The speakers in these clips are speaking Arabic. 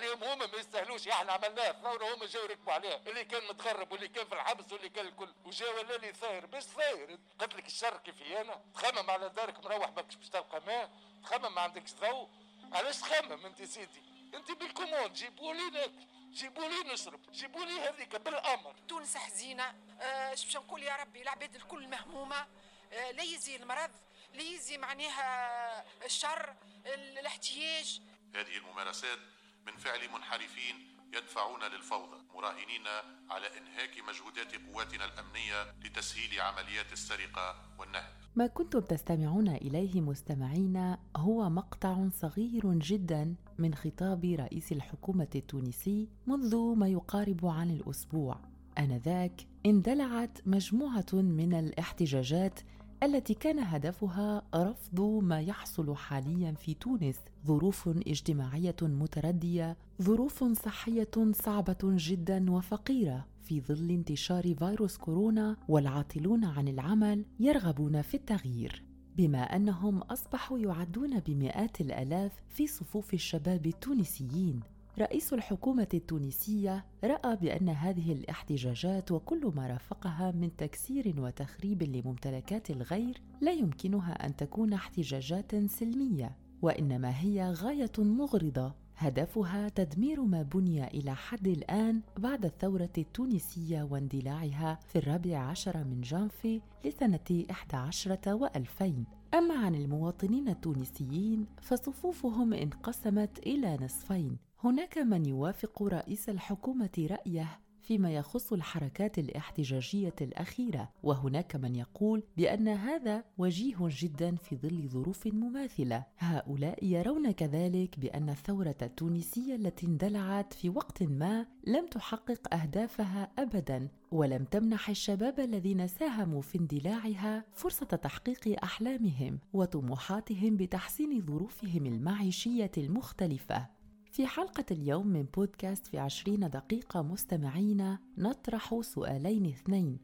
عليهم هما ما يستاهلوش. إحنا عملناها ثوره هما جاوا ركبوا عليها اللي كان متغرب واللي كان في الحبس واللي كان الكل. وجا ولا لي ثاير باش ثاير؟ قلت لك الشر كيف أنا؟ تخمم على دارك مروح ماكش باش تلقى ماء تخمم ما عندكش ضوء علاش تخمم أنت سيدي؟ أنت بال commande جيبوا لي ناكل جيبوا لي نشرب. جيبوا لي هذيك بالامر تونس حزينة. اش آه باش نقول يا ربي؟ العباد الكل مهمومة. آه لا يزي المرض لا يزي معناها الشر الاحتياج. هذه الممارسات من فعل منحرفين يدفعون للفوضى مراهنين على إنهاك مجهودات قواتنا الأمنية لتسهيل عمليات السرقة والنهب. ما كنتم تستمعون إليه مستمعين هو مقطع صغير جدا من خطاب رئيس الحكومة التونسي منذ ما يقارب عن الأسبوع. آنذاك اندلعت مجموعة من الاحتجاجات التي كان هدفها رفض ما يحصل حاليا في تونس. ظروف اجتماعية متردية ظروف صحية صعبة جدا وفقيرة. في ظل انتشار فيروس كورونا والعاطلون عن العمل يرغبون في التغيير. بما أنهم أصبحوا يعدون بمئات الألاف في صفوف الشباب التونسيين رئيس الحكومة التونسية رأى بأن هذه الاحتجاجات وكل ما رافقها من تكسير وتخريب لممتلكات الغير لا يمكنها أن تكون احتجاجات سلمية، وإنما هي غاية مغرضة. هدفها تدمير ما بني إلى حد الآن بعد الثورة التونسية واندلاعها في الرابع عشر من جانفي لسنة 11 وألفين. أما عن المواطنين التونسيين فصفوفهم انقسمت إلى نصفين. هناك من يوافق رئيس الحكومة رأيه فيما يخص الحركات الاحتجاجية الأخيرة وهناك من يقول بأن هذا وجيه جدا في ظل ظروف مماثلة. هؤلاء يرون كذلك بأن الثورة التونسية التي اندلعت في وقت ما لم تحقق أهدافها ابدا ولم تمنح الشباب الذين ساهموا في اندلاعها فرصة تحقيق أحلامهم وطموحاتهم بتحسين ظروفهم المعيشية المختلفة. في حلقة اليوم من بودكاست في عشرين دقيقة مستمعين نطرح سؤالين اثنين.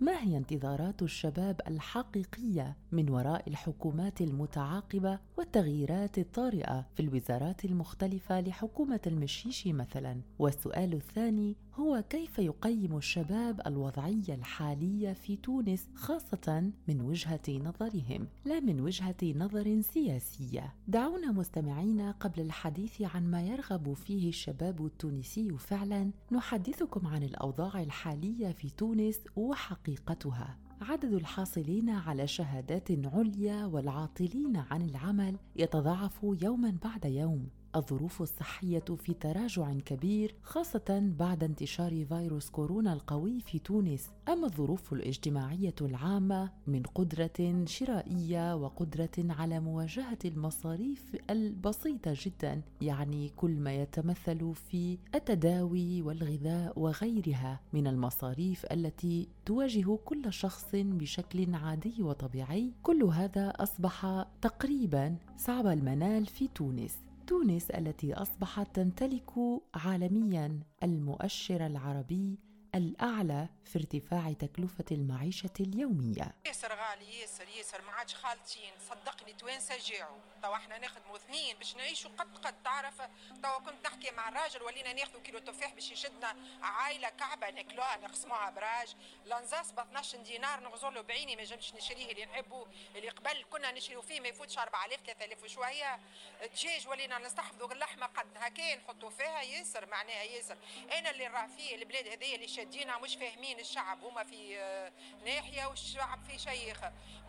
ما هي انتظارات الشباب الحقيقية من وراء الحكومات المتعاقبة والتغييرات الطارئة في الوزارات المختلفة لحكومة المشيش مثلا؟ والسؤال الثاني هو كيف يقيم الشباب الوضعية الحالية في تونس خاصة من وجهة نظرهم لا من وجهة نظر سياسية. دعونا مستمعين قبل الحديث عن ما يرغب فيه الشباب التونسي فعلا. نحدثكم عن الأوضاع الحالية في تونس وحقيقة حقيقتها عدد الحاصلين على شهادات عليا والعاطلين عن العمل يتضاعف يوما بعد يوم. الظروف الصحية في تراجع كبير خاصة بعد انتشار فيروس كورونا القوي في تونس. أما الظروف الاجتماعية العامة من قدرة شرائية وقدرة على مواجهة المصاريف البسيطة جدا يعني كل ما يتمثل في التداوي والغذاء وغيرها من المصاريف التي تواجه كل شخص بشكل عادي وطبيعي. كل هذا أصبح تقريبا صعب المنال في تونس. تونس التي أصبحت تمتلك عالميا المؤشر العربي الأعلى في ارتفاع تكلفة المعيشة اليومية. ياسر غالي ياسر ياسر ما عادش خالتين. صدقني توانسة جاعوا توا إحنا ناخدموا اثنين باش نعيشوا قد قد تعرف؟ توا كنت نحكي مع الراجل ولينا ناخذوا كيلو تفاح باش يشدنا عائلة كعبة ناكلوها نقسموها براج. لانزاس ب 12 دينار نغزر له بعيني ما جمش نشريه اللي نحبه اللي قبل كنا نشريو فيه ما يفوتش 4000 3000 وشوية. الدجاج ولينا نستحفظوا اللحمة قد هكا نحطوا فيها. ياسر معناها ياسر. أنا اللي راه فيه البلاد هذيا اللي شادينا مش فاهمين الشعب هما في آه، ناحية والشعب في شيخ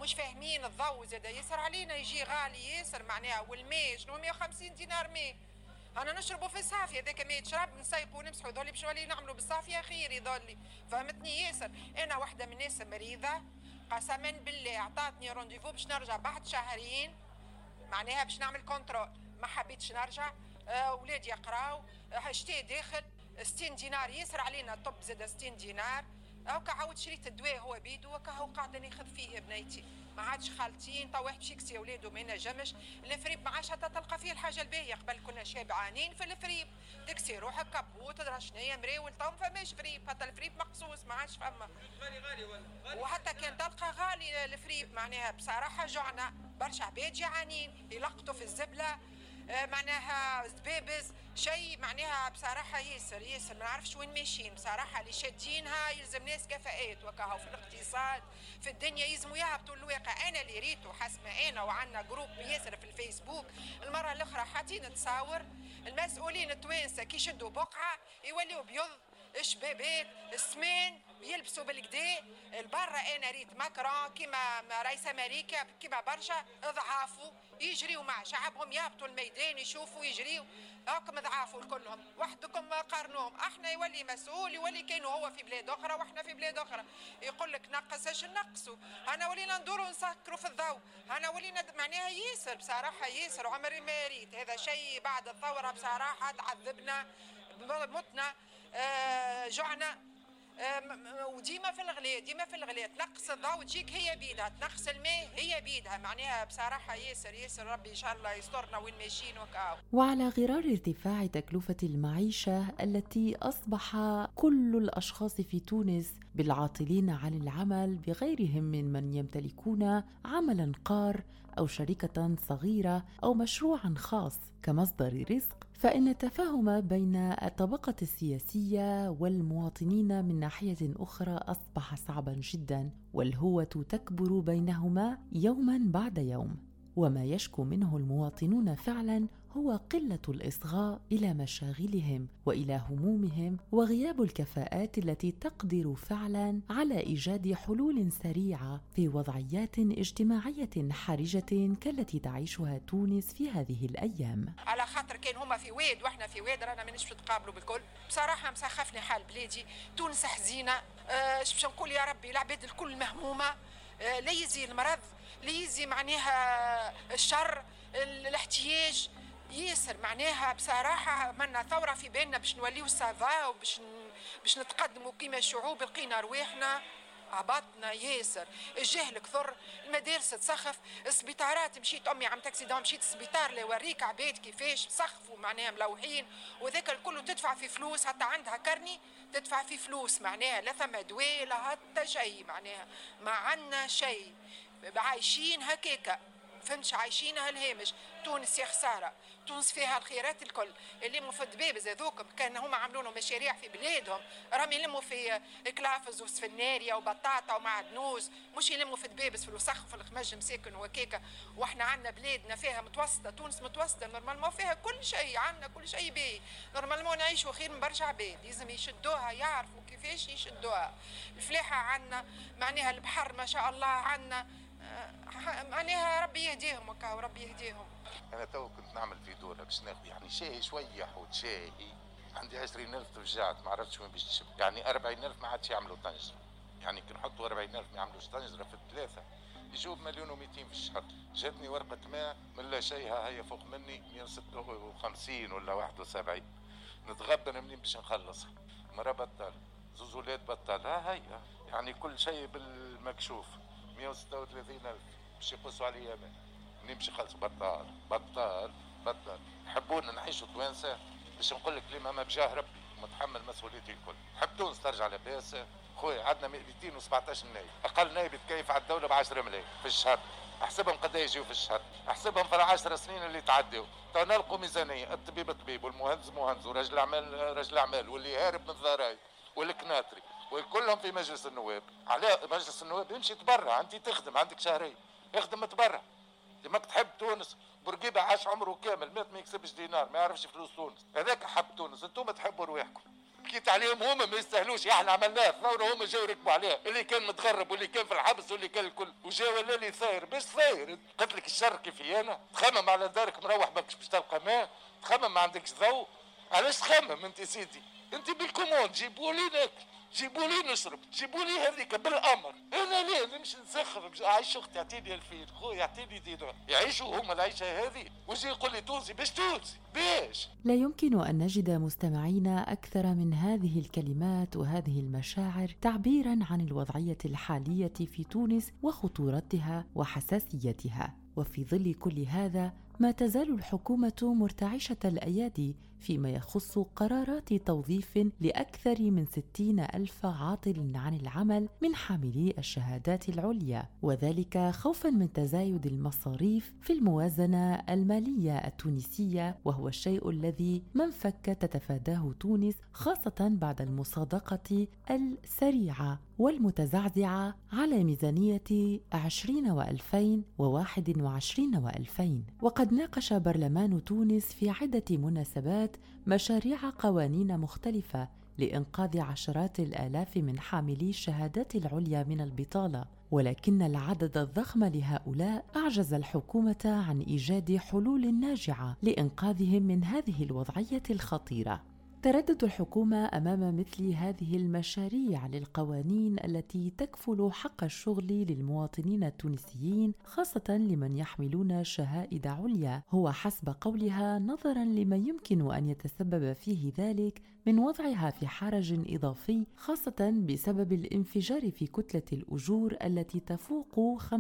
مش فاهمين الضوء زاد يسر علينا يجي غالي ياسر معناها والماء شنو؟ 150 دينار ماء. أنا نشربوا في الصافيه هذاك ما يتشرب نسيقوا ونمسحوا ذولي باش نولي نعملوا بالصافيه خير يظلي فهمتني ياسر؟ أنا واحدة من الناس مريضة قسما بالله عطاتني rendez-vous باش نرجع بعد شهرين معناها باش نعمل contrôle ما حبيتش نرجع. اولادي يقراو. حاجتي داخل. 60 دينار يسر علينا طب زاد 60 دينار. هاكا عاود شريت الدواء هو بيدو هكا هو قاعدة ناخذ فيه بنيتي ما عادش خالطين تو واحد باش يكسي ولادو ما ينجمش. ال fripe ما عادش حتى تلقى فيه الحاجة الباهية قبل كنا شبعانين في ال fripe. تكسي روحك كبوت تدرى شنيا مراول تو ما فماش fripe. حتى ال fripe مقصوص ما عادش فما. غالي غالي ولا وحتى كان تلقى غالي ال fripe معناها بصراحة جعنا برشا عباد جعانين يلقطوا في الزبلة. معناها دبابز. شيء معناها بصراحة ياسر ياسر ما نعرفش وين ماشيين بصراحة. اللي شادينها يلزم ناس كفاءات وكاهو في الاقتصاد في الدنيا يلزموا يهبطوا الواقع. أنا اللي ريته حسب أنا وعندنا groupe ياسر في الفيسبوك. المرة الأخرى حاطين تصاور المسؤولين التوانسة كي يشدوا بقعة يوليوا بيض شبابات السمان يلبسوا بالكدا البرا أنا ريت ماكرون كيما رئيس أمريكا كيما برشا ضعافوا يجريوا مع شعبهم يهبطوا الميدان يشوفوا يجريوا. هاكم ضعافوا كلهم وحدكم قارنوهم. أحنا يولي مسؤول يولي كانوا هو في بلاد أخرى وإحنا في بلاد أخرى. يقول لك نقص إيش نقصوا؟ أنا ولينا ندوروا نسكروا في الضوء. أنا ولينا معناها ياسر بصراحة ياسر عمري ما ريت. هذا شيء بعد الثورة بصراحة تعذبنا متنا آه جعنا وديما في الغلاء ديما في الغلاء تنقص الضوء تجيك هي بيدها. تنقص الماء هي بيدها. معناها بصراحة ياسر ياسر ربي إن شاء الله يسترنا وين ماشيين وكاو وعلى غرار ارتفاع تكلفة المعيشة التي أصبح كل الأشخاص في تونس بالعاطلين عن العمل بغيرهم من من يمتلكون عملا قار أو شركة صغيرة أو مشروعا خاص كمصدر رزق فإن التفاهم بين الطبقة السياسية والمواطنين من ناحية أخرى أصبح صعبا جدا والهوة تكبر بينهما يوما بعد يوم. وما يشكو منه المواطنون فعلا هو قلة الإصغاء إلى مشاغلهم وإلى همومهم وغياب الكفاءات التي تقدر فعلا على إيجاد حلول سريعة في وضعيات اجتماعية حرجة كالتي تعيشها تونس في هذه الأيام. على خاطر كان هما في واد وإحنا في واد رانا مانيش نتقابلوا بالكل، بصراحة مسخفني حال بلادي، تونس حزينة، أه باش نقول يا ربي؟ العباد الكل مهمومة، أه لا يزي المرض، لا يزي معناها الشر، الاحتياج، ياسر معناها بصراحة عملنا ثورة في بالنا باش نوليو ça va وباش باش نتقدموا كيما شعوب لقينا رواحنا. هبطنا ياسر. الجهل كثر المدارس تسخف السبيطارات مشيت أمي عم تاكسي مشيت السبيطار ليوريك عباد كيفاش سخفوا معناها ملوحين. وذاك الكل تدفع في فلوس حتى عندها carnet تدفع في فلوس معناها لا ثم دواء لا حتى شيء معناها. ما عندنا شيء. عايشين هكاكا. فهمتش؟ عايشينها الهامش تونس يا خسارة. تونس فيها الخيرات الكل اللي في الدبابز هذوك كان هما عملوا لهم مشاريع في بلادهم. راهم يلموا في كلافز وسفناريا وبطاطا ومعدنوس مش يلموا في دبابز في الوسخ وفي الخمج مساكن وكيكة. وإحنا عندنا بلادنا فيها متوسطة تونس متوسطة normalement فيها كل شيء عندنا كل شيء باهي normalement نعيشوا خير من برشا عباد لازم يشدوها يعرفوا كيفاش يشدوها. الفلاحة عندنا معناها البحر ما شاء الله عندنا معناها ربي يهديهم وربي يهديهم. أنا تو كنت نعمل في دورة باش ناخذ يعني شاي شوية حوت شاي عندي 20000 تفجعت ما عرفتش وين باش تشب يعني 40000 ما عادش يعملوا طنجره يعني كي نحطوا 40000 ما يعملوش طنجره في الثلاثه يجوا مليون و200 في الشهر. جاتني ورقة ماء من لا شيء ها هي فوق مني 156 ولا 71 نتغبن منين باش نخلصها. مرة بطل زوز ولاد بطل ها هي. يعني كل شيء بالمكشوف. 136 ألف. باش يقصوا عليا مال باش يخلصوا بطال بطال بطال. يحبونا نعيشوا توانسة باش نقول لك لما ما بجاه ربي متحمل مسؤوليتي الكل. حب تونس ترجع لاباس خويا عندنا 217 نايب. أقل نايب يتكيف على الدولة ب 10 ملايين في الشهر. أحسبهم قد يجيو في الشهر؟ أحسبهم في العشر سنين اللي تعدوا تو نلقوا ميزانية الطبيب طبيب والمهندس مهندس ورجل أعمال رجل أعمال واللي هارب من الضرايب والكناتري وكلهم في مجلس النواب. على مجلس النواب يمشي تبرع أنت تخدم عندك شهرين. اخدم تبرع ديماك تحب تونس. بورقيبة عاش عمره كامل مات ما يكسبش دينار ما يعرفش فلوس تونس. هذاك حب تونس أنتم تحبوا رواحكم. بكيت عليهم هما ما يستاهلوش إحنا عملناه. ثورة هما جاوا ركبوا عليها. اللي كان متغرب واللي كان في الحبس واللي كان الكل. وجا ولا لي ثاير. باش ثاير؟ قلت لك الشر كيف أنا تخمم على دارك مروح ماكش باش تلقى ماء تخمم ما عندكش ضوء. علاش تخمم انت سيدي؟ انت بال commande جيبوا لي ناكل جيبوا لي نشرب جيبوا لي هذيك بالأمر. أنا ليه نمشي نسخر عايش أختي أعطيني 2000 خويا يعطيني دينار. يعيشوا هما العيشه هذه. ويجي يقول لي تونسي باش تونسي باش. لا يمكن أن نجد مستمعينا أكثر من هذه الكلمات وهذه المشاعر تعبيرا عن الوضعية الحالية في تونس وخطورتها وحساسيتها. وفي ظل كل هذا ما تزال الحكومة مرتعشة الأيادي فيما يخص قرارات توظيف لأكثر من ستين ألف عاطل عن العمل من حاملي الشهادات العليا وذلك خوفا من تزايد المصاريف في الموازنة المالية التونسية وهو الشيء الذي من فك تتفاداه تونس خاصة بعد المصادقة السريعة. والمتزعزعة على ميزانية عشرين وألفين وواحد وعشرين وألفين. وقد ناقش برلمان تونس في عدة مناسبات مشاريع قوانين مختلفة لإنقاذ عشرات الآلاف من حاملي الشهادات العليا من البطالة. ولكن العدد الضخم لهؤلاء أعجز الحكومة عن إيجاد حلول ناجعة لإنقاذهم من هذه الوضعية الخطيرة. تردد الحكومة أمام مثل هذه المشاريع للقوانين التي تكفل حق الشغل للمواطنين التونسيين خاصة لمن يحملون شهائد عليا. هو حسب قولها نظرا لما يمكن أن يتسبب فيه ذلك من وضعها في حرج إضافي خاصة بسبب الانفجار في كتلة الأجور التي تفوق 15%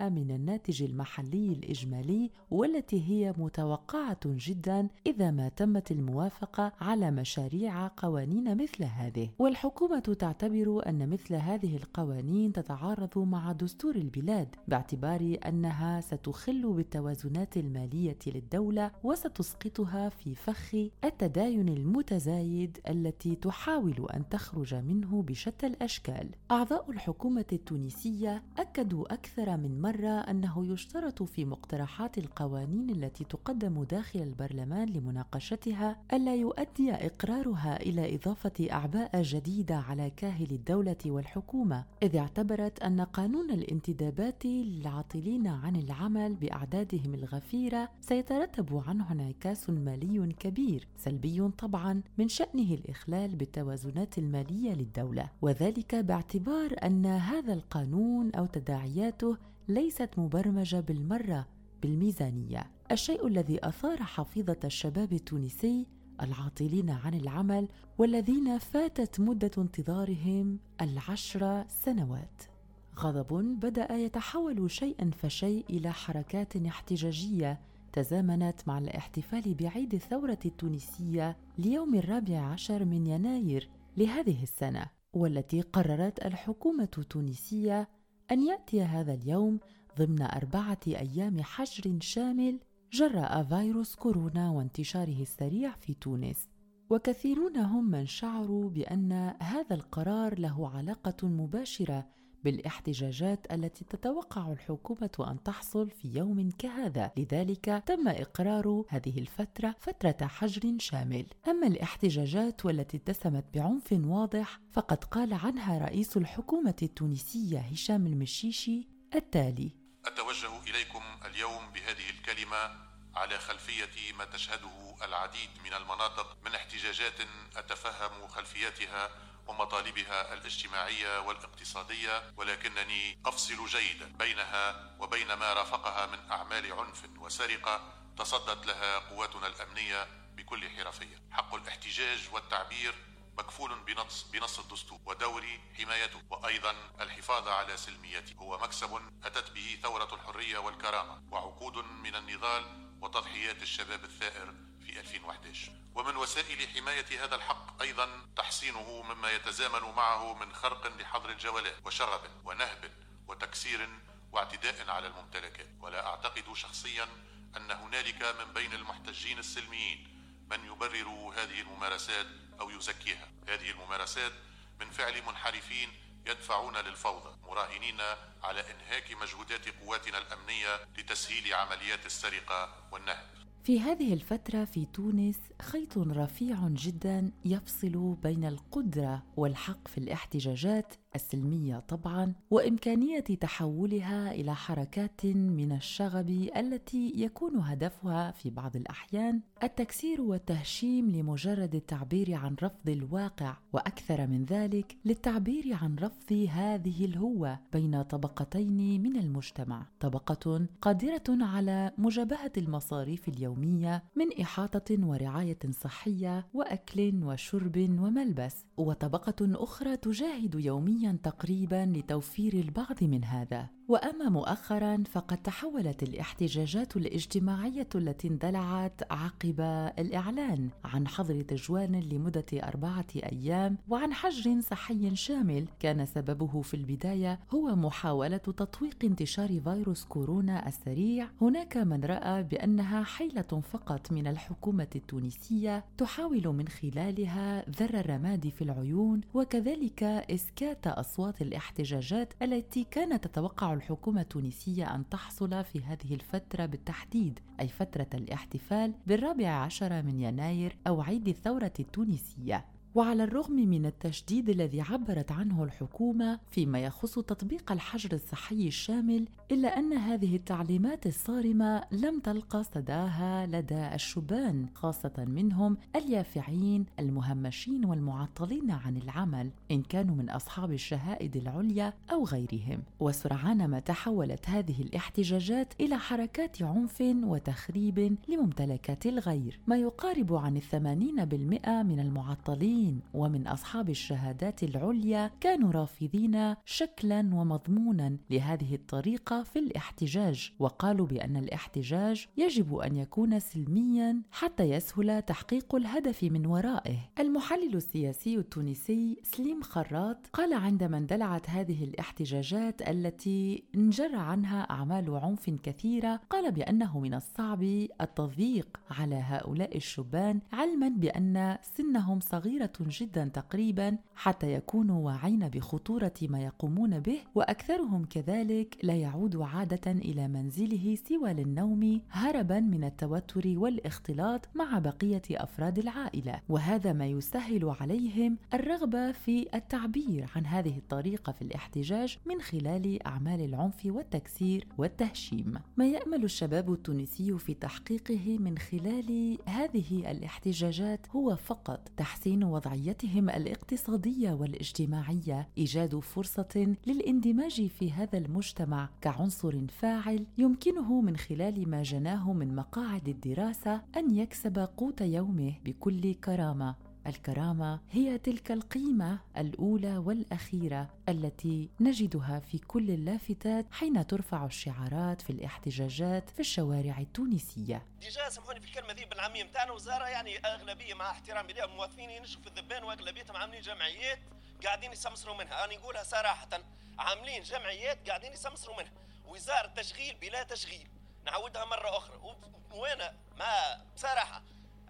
من الناتج المحلي الإجمالي والتي هي متوقعة جدا إذا ما تمت الموافقة على مشاريع قوانين مثل هذه. والحكومة تعتبر أن مثل هذه القوانين تتعارض مع دستور البلاد باعتبار أنها ستخل بالتوازنات المالية للدولة وستسقطها في فخ التداين المتزايد التي تحاول أن تخرج منه بشتى الأشكال. أعضاء الحكومة التونسية أكدوا أكثر من مرة أنه يشترط في مقترحات القوانين التي تقدم داخل البرلمان لمناقشتها ألا يؤدي إقرارها إلى إضافة أعباء جديدة على كاهل الدولة والحكومة إذ اعتبرت أن قانون الانتدابات للعاطلين عن العمل بأعدادهم الغفيرة سيترتب عنه انعكاس مالي كبير سلبي طبعا. طبعا من شأنه الإخلال بالتوازنات المالية للدولة وذلك باعتبار أن هذا القانون أو تداعياته ليست مبرمجة بالمرة بالميزانية. الشيء الذي أثار حفيظة الشباب التونسي العاطلين عن العمل والذين فاتت مدة انتظارهم العشر سنوات. غضب بدأ يتحول شيئا فشيء إلى حركات احتجاجية تزامنت مع الاحتفال بعيد الثورة التونسية ليوم الرابع عشر من يناير لهذه السنة والتي قررت الحكومة التونسية أن يأتي هذا اليوم ضمن أربعة أيام حجر شامل جراء فيروس كورونا وانتشاره السريع في تونس. وكثيرون هم من شعروا بأن هذا القرار له علاقة مباشرة بالاحتجاجات التي تتوقع الحكومة أن تحصل في يوم كهذا. لذلك تم إقرار هذه الفترة فترة حجر شامل. أما الاحتجاجات والتي اتسمت بعنف واضح فقد قال عنها رئيس الحكومة التونسية هشام المشيشي التالي. أتوجه إليكم اليوم بهذه الكلمة على خلفية ما تشهده العديد من المناطق من احتجاجات أتفهم خلفياتها ومطالبها الاجتماعية والاقتصادية ولكنني أفصل جيدا بينها وبين ما رافقها من أعمال عنف وسرقة تصدت لها قواتنا الأمنية بكل حرفية. حق الاحتجاج والتعبير مكفول بنص بنص الدستور ودوري حمايته. وأيضا الحفاظ على سلميته هو مكسب أتت به ثورة الحرية والكرامة وعقود من النضال وتضحيات الشباب الثائر في 2011 ومن وسائل حماية هذا الحق أيضا تحصينه مما يتزامن معه من خرق لحظر الجولات وشغب ونهب وتكسير واعتداء على الممتلكات. ولا أعتقد شخصيا أن هنالك من بين المحتجين السلميين من يبرر هذه الممارسات أو يزكيها. هذه الممارسات من فعل منحرفين يدفعون للفوضى مراهنين على إنهاك مجهودات قواتنا الأمنية لتسهيل عمليات السرقة والنهب. في هذه الفترة في تونس خيط رفيع جدا يفصل بين القدرة والحق في الاحتجاجات السلمية طبعا وإمكانية تحولها إلى حركات من الشغب التي يكون هدفها في بعض الأحيان التكسير والتهشيم لمجرد التعبير عن رفض الواقع وأكثر من ذلك للتعبير عن رفض هذه الهوة بين طبقتين من المجتمع. طبقة قادرة على مجابهة المصاريف اليومية من إحاطة ورعاية صحية وأكل وشرب وملبس وطبقة أخرى تجاهد يوميا تقريبا لتوفير البعض من هذا. وأما مؤخرا فقد تحولت الاحتجاجات الاجتماعية التي اندلعت عقب الإعلان عن حظر تجوال لمدة أربعة أيام وعن حجر صحي شامل كان سببه في البداية هو محاولة تطويق انتشار فيروس كورونا السريع. هناك من رأى بأنها حيلة فقط من الحكومة التونسية تحاول من خلالها ذر الرماد في العيون وكذلك إسكات أصوات الاحتجاجات التي كانت تتوقع الحكومة التونسية أن تحصل في هذه الفترة بالتحديد أي فترة الاحتفال بالرابع عشر من يناير أو عيد الثورة التونسية. وعلى الرغم من التشديد الذي عبرت عنه الحكومة فيما يخص تطبيق الحجر الصحي الشامل إلا أن هذه التعليمات الصارمة لم تلقى صداها لدى الشبان خاصة منهم اليافعين المهمشين والمعطلين عن العمل إن كانوا من أصحاب الشهائد العليا أو غيرهم. وسرعان ما تحولت هذه الاحتجاجات إلى حركات عنف وتخريب لممتلكات الغير. ما يقارب عن الثمانين بالمئة من المعطلين المسؤولين ومن أصحاب الشهادات العليا كانوا رافضين شكلا ومضمونا لهذه الطريقة في الاحتجاج وقالوا بأن الاحتجاج يجب أن يكون سلميا حتى يسهل تحقيق الهدف من ورائه. المحلل السياسي التونسي سليم خراط قال عندما اندلعت هذه الاحتجاجات التي انجر عنها أعمال عنف كثيرة قال بأنه من الصعب التضييق على هؤلاء الشبان علما بأن سنهم جدا تقريبا حتى يكونوا واعين بخطورة ما يقومون به وأكثرهم كذلك لا يعود عادة إلى منزله سوى للنوم هربا من التوتر والاختلاط مع بقية أفراد العائلة. وهذا ما يسهل عليهم الرغبة في التعبير عن هذه الطريقة في الاحتجاج من خلال أعمال العنف والتكسير والتهشيم. ما يأمل الشباب التونسي في تحقيقه من خلال هذه الاحتجاجات هو فقط تحسين وضعيتهم الاقتصادية والاجتماعية إيجاد فرصة للاندماج في هذا المجتمع كعنصر فاعل يمكنه من خلال ما جناه من مقاعد الدراسة أن يكسب قوت يومه بكل كرامة. الكرامة هي تلك القيمة الأولى والأخيرة التي نجدها في كل اللافتات حين ترفع الشعارات في الاحتجاجات في الشوارع التونسية. ديجا سامحوني في الكلمة ذي بالعامية نتاعنا وزارة يعني أغلبية مع احترامي لها موظفين ينشفوا في الذبان وأغلبيتهم عاملين جمعيات قاعدين يسمسروا منها. أنا نقولها صراحة عاملين جمعيات قاعدين يسمسروا منها. وزارة تشغيل بلا تشغيل. نعودها مرة أخرى. وأنا ما بصراحه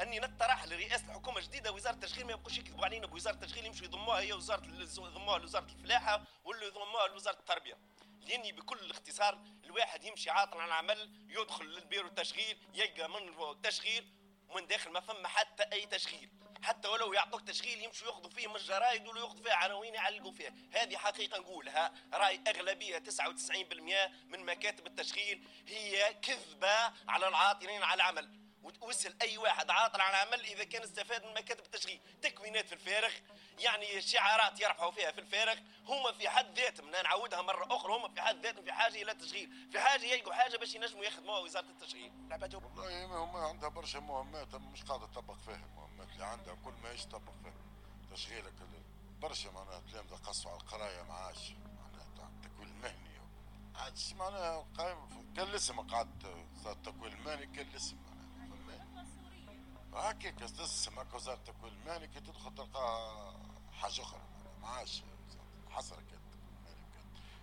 اني نطرح لرئاسة الحكومة جديده وزارة التشغيل ما يبقوش يكذبوا علينا بوزارة التشغيل يمشوا يضموها هي وزارة يضموها لوزارة الفلاحة ولا يضموها لوزارة التربية. لأني بكل اختصار الواحد يمشي عاطل عن العمل يدخل للبيرو التشغيل يلقى من التشغيل ومن داخل ما فما حتى أي تشغيل. حتى ولو يعطوك تشغيل يمشوا ياخذوا فيه من الجرايد ولا ياخذوا فيها عناوين يعلقوا فيها. هذه حقيقة نقولها. رأي أغلبية 99% من مكاتب التشغيل هي كذبة على العاطلين على العمل. وتوسل أي واحد عاطل عن عمل إذا كان استفاد من مكاتب التشغيل. تكوينات في الفارغ يعني شعارات يرفعوا فيها في الفارغ. هما في حد ذاتهم نعودها مرة أخرى هما في حد ذاتهم في حاجة إلى التشغيل. في حاجة يلقوا حاجة باش ينجموا يخدموها وزارة التشغيل. والله هما عندها برشا مهمات مش قاعدة تطبق فيها المهمات اللي عندها كل ما إيش تطبق فيها تشغيلك برشا معناها تلامذة قصوا على القراية ما عادش معناها التكوين المهني عادش معناها قايم كان الاسم قعدت التكوين المهني كان الاسم هكاك هكا وزارة التكوين المهني كي تدخل تلقى حاجة أخرى. ما عادش كانت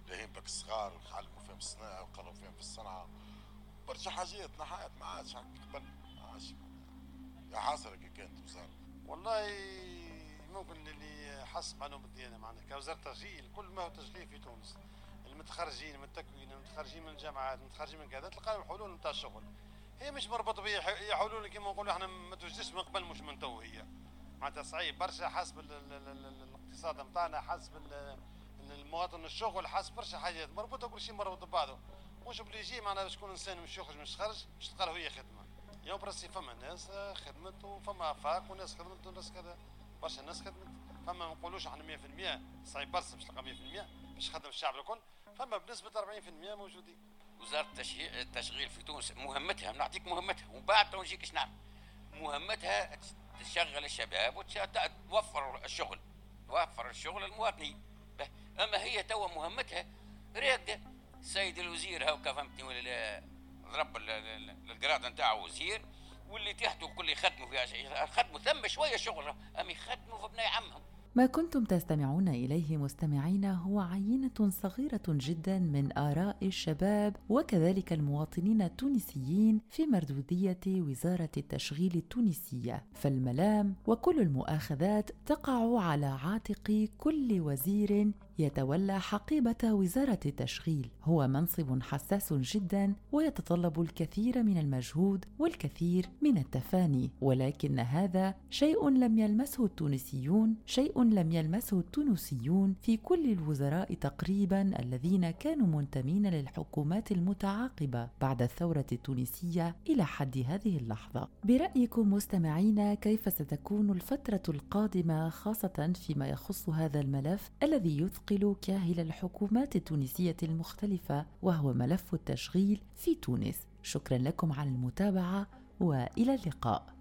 لاهين بك الصغار ويعلموا فيهم الصناعة ويقروا فيهم في الصنعة برشا حاجات نحات ما عادش قبل. ما عادش. يا حاصرة كي كانت وزارة. والله ممكن اللي حس معلومة الديانة معنا كوزارة تشغيل. كل ما هو تشغيل في تونس. المتخرجين من التكوين المتخرجين من الجامعات المتخرجين من كذا تلقى الحلول نتاع الشغل هي مش مربوطه بيا حلول كيما نقولوا إحنا ما توجدش من قبل مش من تو هي. معناتها صعيب برشا حسب الاقتصاد نتاعنا حسب المواطن الشغل حسب برشا حاجات مربوطة كل شيء مربوط ببعضه. مش بليجي معناها شكون إنسان مش يخرج مش خرج مش تلقى هي خدمة. يوم برسي فما ناس خدمت وفما أفاق وناس خدمت وناس كذا برشا ناس خدمت. فما ما نقولوش إحنا 100% صعيب برشا باش تلقى 100% باش خدم الشعب الكل. فما بنسبة 40% موجودين. وزارة التشغيل في تونس مهمتها نعطيك مهمتها ومن بعد نجيك نعمل؟ مهمتها تشغل الشباب وتوفر الشغل توفر الشغل للمواطنين. أما هي توا مهمتها راقده السيد الوزير هاو فهمتني؟ ولا ضرب القراط نتاعو وزير واللي تحته كل يخدموا فيها خدموا ثم شوية شغل أم يخدموا في بناي عمهم. ما كنتم تستمعون إليه مستمعينا هو عينة صغيرة جدا من آراء الشباب وكذلك المواطنين التونسيين في مردودية وزارة التشغيل التونسية. فالملام وكل المؤاخذات تقع على عاتق كل وزير يتولى حقيبة وزارة التشغيل. هو منصب حساس جدا ويتطلب الكثير من المجهود والكثير من التفاني ولكن هذا شيء لم يلمسه التونسيون شيء لم يلمسه التونسيون في كل الوزراء تقريبا الذين كانوا منتمين للحكومات المتعاقبة بعد الثورة التونسية إلى حد هذه اللحظة. برأيكم مستمعينا كيف ستكون الفترة القادمة خاصة فيما يخص هذا الملف الذي يثقل يعقل كاهل الحكومات التونسية المختلفة وهو ملف التشغيل في تونس. شكرا لكم على المتابعة وإلى اللقاء.